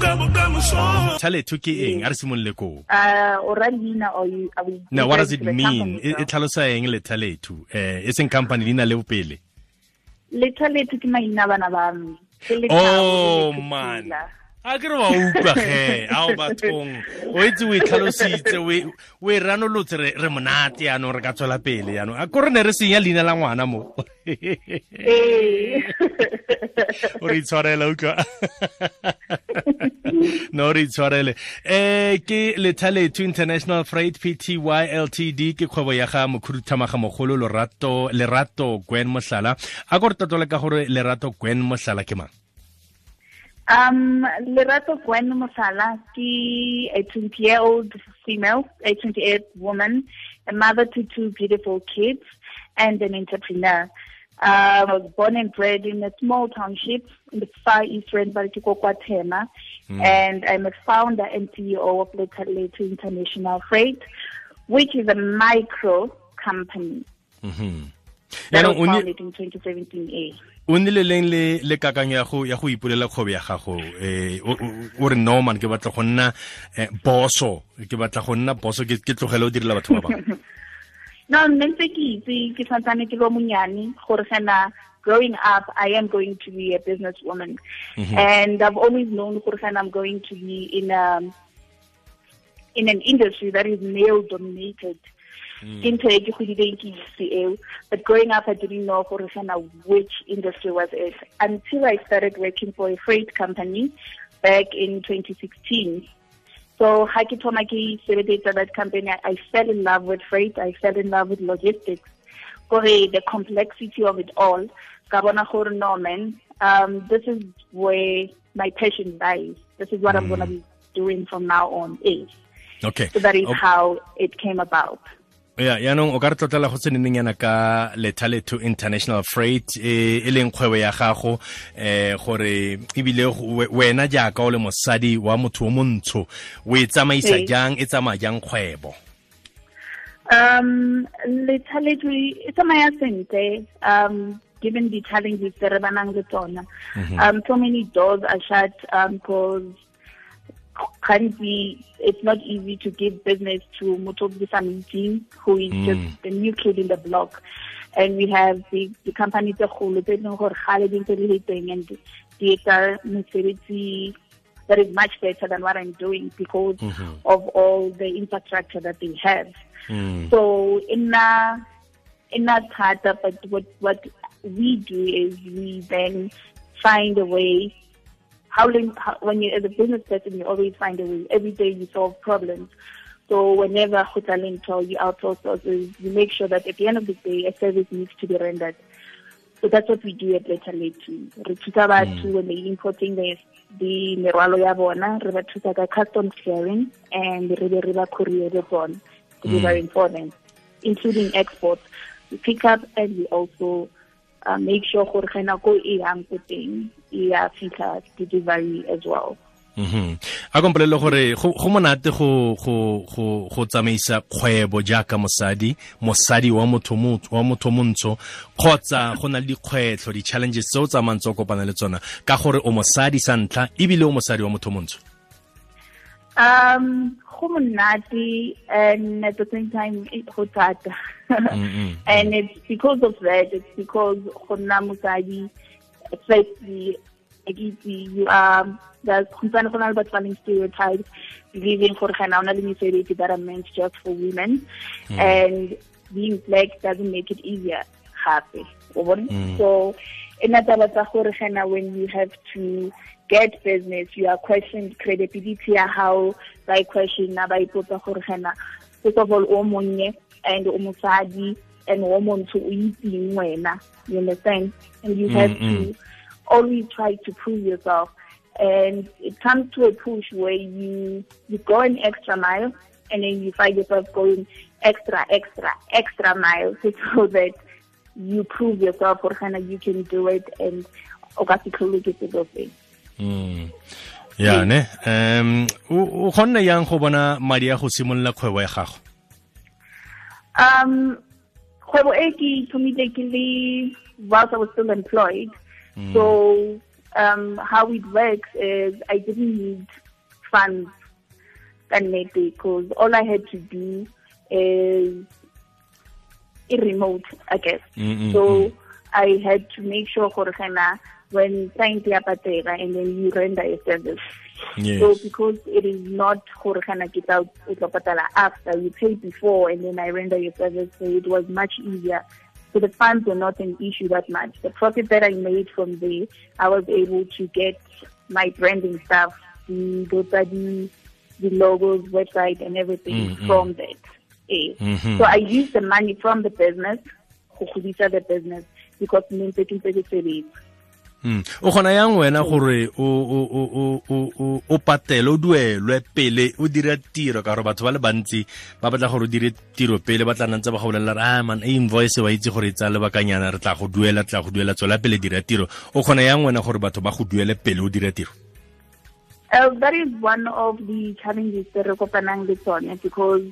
thaletho ke eng? A re simolole koo. Now what does it mean e e tlhalosa eng lethaletho um e seng company leina leo pele Letter letter ke maina bana ba me. Oh man. A ke re wa utlwa ge ao bathong. O itse o itlhalositse tlhalositse o e- e ranolotse re monate yaanong re ka tswela pele yaanong a ko re ne re senya leina la ngwana mo. Eh. o re itshwarela utlwa no re itshwarele eh ke lethaletho international freight pty ltd ke kgwebo ya ga mokhuduthamaga mogolo lerato lerato gwen mohlala a ko re ka gore lerato gwen mohlala ke mang Um, Lerato Gwen Mosala, ki a 20 year old female, a 28 woman, a mother to two beautiful kids, and an entrepreneur. Uh, I was born and bred in a small township in the far east Renbarikoko Tema, and I'm a founder and CEO of Later International Freight, which is a micro company. That Yaanong, was o founded in 2017. o nnile leng le le kakanyo ya go ya go ipulela kgwebo ya gago eh o- re no man ke batla go nna eh, boso. Ke batla go nna boso ke tlogele o direla batho ba bangwe No, ntse ke itse ke santsane ke lo monyane gore gena growing up I am going to be a businesswoman mhm. and I've always known gore gena I'm going to be in a in an industry that is male dominated. Mm. Ke ntho e ke godileng ke itse eo. But growing up I didn't know gore gena which industry was it until I started working for a freight company back in 2016. So ha ke thoma ke sebeletsa that company, I, fell in love with freight, I fell in love with logistics. Kore the complexity of it all. Ka bona gore no man, um, this is where my passion lies. This is what I'm gonna be doing from now on. Is okay so that is O- how it came about. Ya yaanong o ka re tlotlela go tseneneng yana ka lethaletho international freight e e leng kgwebo ya gago eh gore ebile wena jaaka o le mosadi wa motho o montsho o e tsamaisa Ee. jang e tsamaya jang kgwebo Um, literally, e a maya sente, um, given the challenges that are banang le tsona. Um, so many doors are shut, um, cause currently it's not easy to give business to Motobisa meeting, who is mm. just the new kid in the block. And we have the, the company tse kgolo tse leng gore kgale di ntse di and di etsa that is much better than what I'm doing because mm-hmm. of all the infrastructure that they have. Mm. So in a in that part, but what what we do is we then find a way. How, long- how when you as a business person, you always find a way. Every day you solve problems. So whenever Hotaling or you outsource services, you make sure that at the end of the day, a service needs to be rendered. So that's what we do at Letha Lethu. Re thusa batho mm. when they importing the the merwalo ya bona, re ba thusa ka customs clearing and re be re ba courier le bona to be mm. very important, including exports. We pick up and we also uh, make sure gore ge nako e yang ko teng e ya fitlha delivery as well. Mhm. a kompolele gore go monate go go go go tsamaisa kgwebo jaaka mosadi mosadi wa motho mo- wa motho montsho kgotsa go na le dikgwetlho di-challenges tse o tsamayng tse o kopana le tsona ka gore o mosadi sa ntlha ebile o mosadi wa motho montsho Um, go monate and at the same time go thata. Mm-hmm. and it's because of that. It's because go nna mosadi, firstly, you are there's kgontshwane go na le batho ba leng stereotypes believing gore ga na o na le mesebetsi that are meant just for women. Mm. And being black doesn't make it easier gape o bone so in a taba tsa gore when you have to get business you are questioned credibility ya how by question na ba ipotsa gore first of all o monnye and o mosadi and o montsho o itseng wena you understand? And you have to always try to prove yourself. And it comes to a push where you you go an extra mile and then you find yourself going extra extra extra miles so that you prove yourself or kind of you can do it and o ka se tlhole ke selo se Mm. ya ne? Um o kgonne yang go bona madi a go simolola kgwebo ya gago Um, kgwebo e ke ithomile ke le whilst I was still employed. So um, how it works is I didn't need funds because all I had to do is remote, I guess. Mm, mm, so mm. I had to make sure gore when client ya patela and then you render a service. Yes. So because it is not gore get out patala after you pay before and then I render your service, so it was much easier. So the funds were not an issue that much. The profit that I made from there, I was able to get my branding stuff, the the, the logos, website, and everything Mm, mm. from that. Eh. Mhm. So I used the money from the business godisa the business because ne ntse ke ntse ke sebetsa. Mm. O kgona yang wena gore o patele o duelwe pele o dira tiro ka gore batho ba le bantsi ba batla gore o dire tiro pele ba tla ntse ba go bolelela re a man invoice wa itse gore e tsaya lebakanyana re tla go duela tla go duela tswela pele dira tiro. O kgona yang wena gore batho ba go duele pele o dira tiro? Uh, that is one of the challenges that re kopanang le because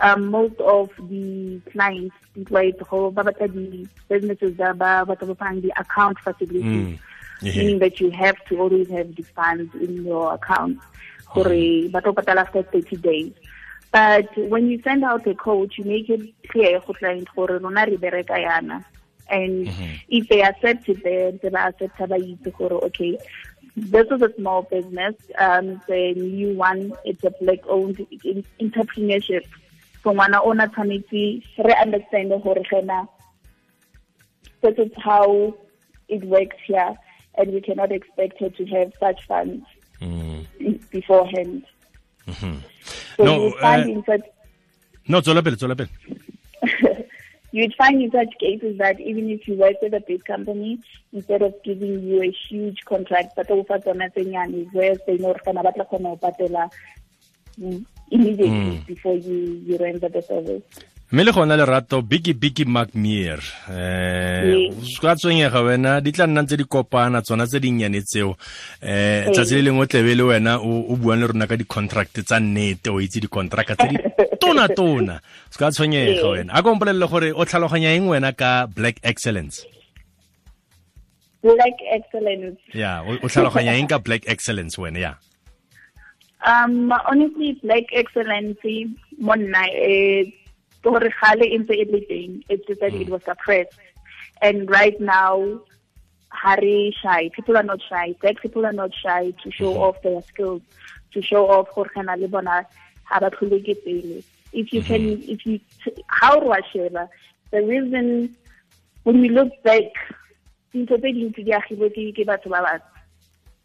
um, most of the clients employed go ba batla businesses ba batla go find the account facilities. Mm. Meaning that you have to always have the funds in your account. Gore ba tlo patala after 30 days. But when you send out a coach you make it clear go client gore rona re bereka yana. And if they accept it then they ba accepta ba itse gore okay this is a small business um the new one it's a black owned entrepreneurship so ngwana o na tshwanetse re understand gore gena this is how it works here and we cannot expect her to have such funds Mm. beforehand. So No, you would find uh, in such no tswela pele tswela pele. You'd find in such cases that even if you work with a big company, instead of giving you a huge contract, but over tsona tse nyane, where they know kana batla kgona ho patela mm, immediately before you you render the service. mme le gona lerato biggie biggie macmeer eh Yes. ka tshwenyega wena di tla nna tse di kopana tsona tse dinnyane tseo. Um tsatsi le lengwe tlebe le wena o buang le rona ka di-contract tsa nnete o itse di-contract tse di tona-tona. Se ka tshwenyega wena a kompolelele gore o tlhaloganya eng wena ka black excellence? Black excellence. ya o tlhaloganya eng ka black excellence wena ya Um, honestly, black excellence, monna, eh, gore gale ntse le teng, it's just mm. that it was suppressed. And right now, Hari shy. People are not shy. Black people are not shy to show mm-hmm. off their skills, to show off gore kana le bona ha ba tlholeke pele. If you can, mm-hmm. if you, how share The reason, when we look back, dintho tse dintsi di agilwe ke ke batho ba ba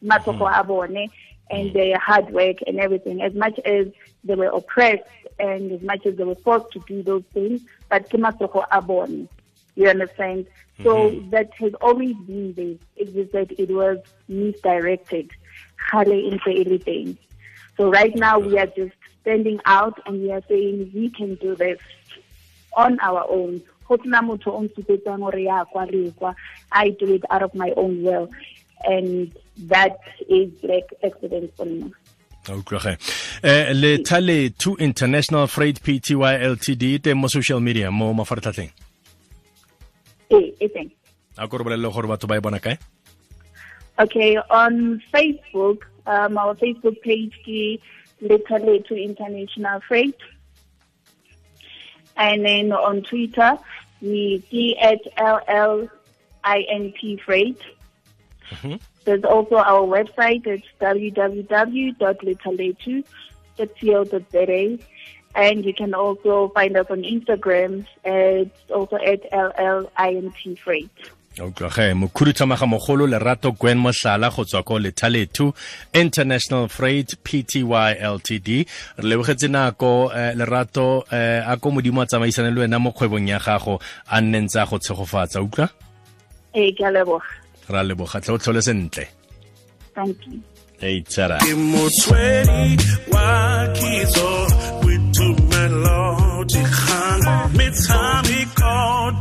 matsogo mm-hmm. a bone and mm. their hard work and everything. As much as they were oppressed and as much as they were forced to do those things but ke matsogo a bone. You understand? So mm-hmm. that has always been there. It's just that it was misdirected. Gale ntse le teng. So right now we are just standing out and we are saying we can do this on our own. Go sena motho o ya kwa le i do it out of my own will and that is like excellence for me. A utlwage eh Letha Lethu international freight pty ltd e mo social media mo mafaratlhatlheng. E e teng. A ko re bolelele gore batho ba e bona kae? Okay on facebook um, our facebook page ke literally to international freight. And then on twitter we d at llint freight There's also our website. It's www.litaletu.co.za. And you can also find us on Instagram. It's also at LLINT Freight. utlwage mokhuduthamaga mogolo lerato gwen mohlala go tswa ko Letha Lethu international freight pty ltd re lebogetse nako eh, lerato eh, a ko modimo a tsamaisane le wena mo kgwebong ya gago a nne ntse a go tshegofatsa utlwa Hey, ke a leboga. Ra leboga tle o tlhole sentle Thank you. ei tshara ke motswedi wa kitso with melody kgang metshameko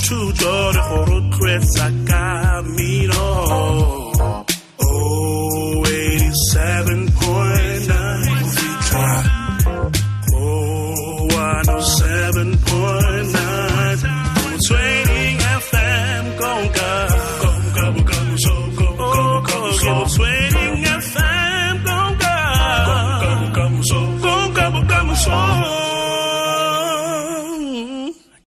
thuto le go rotloetsa kamino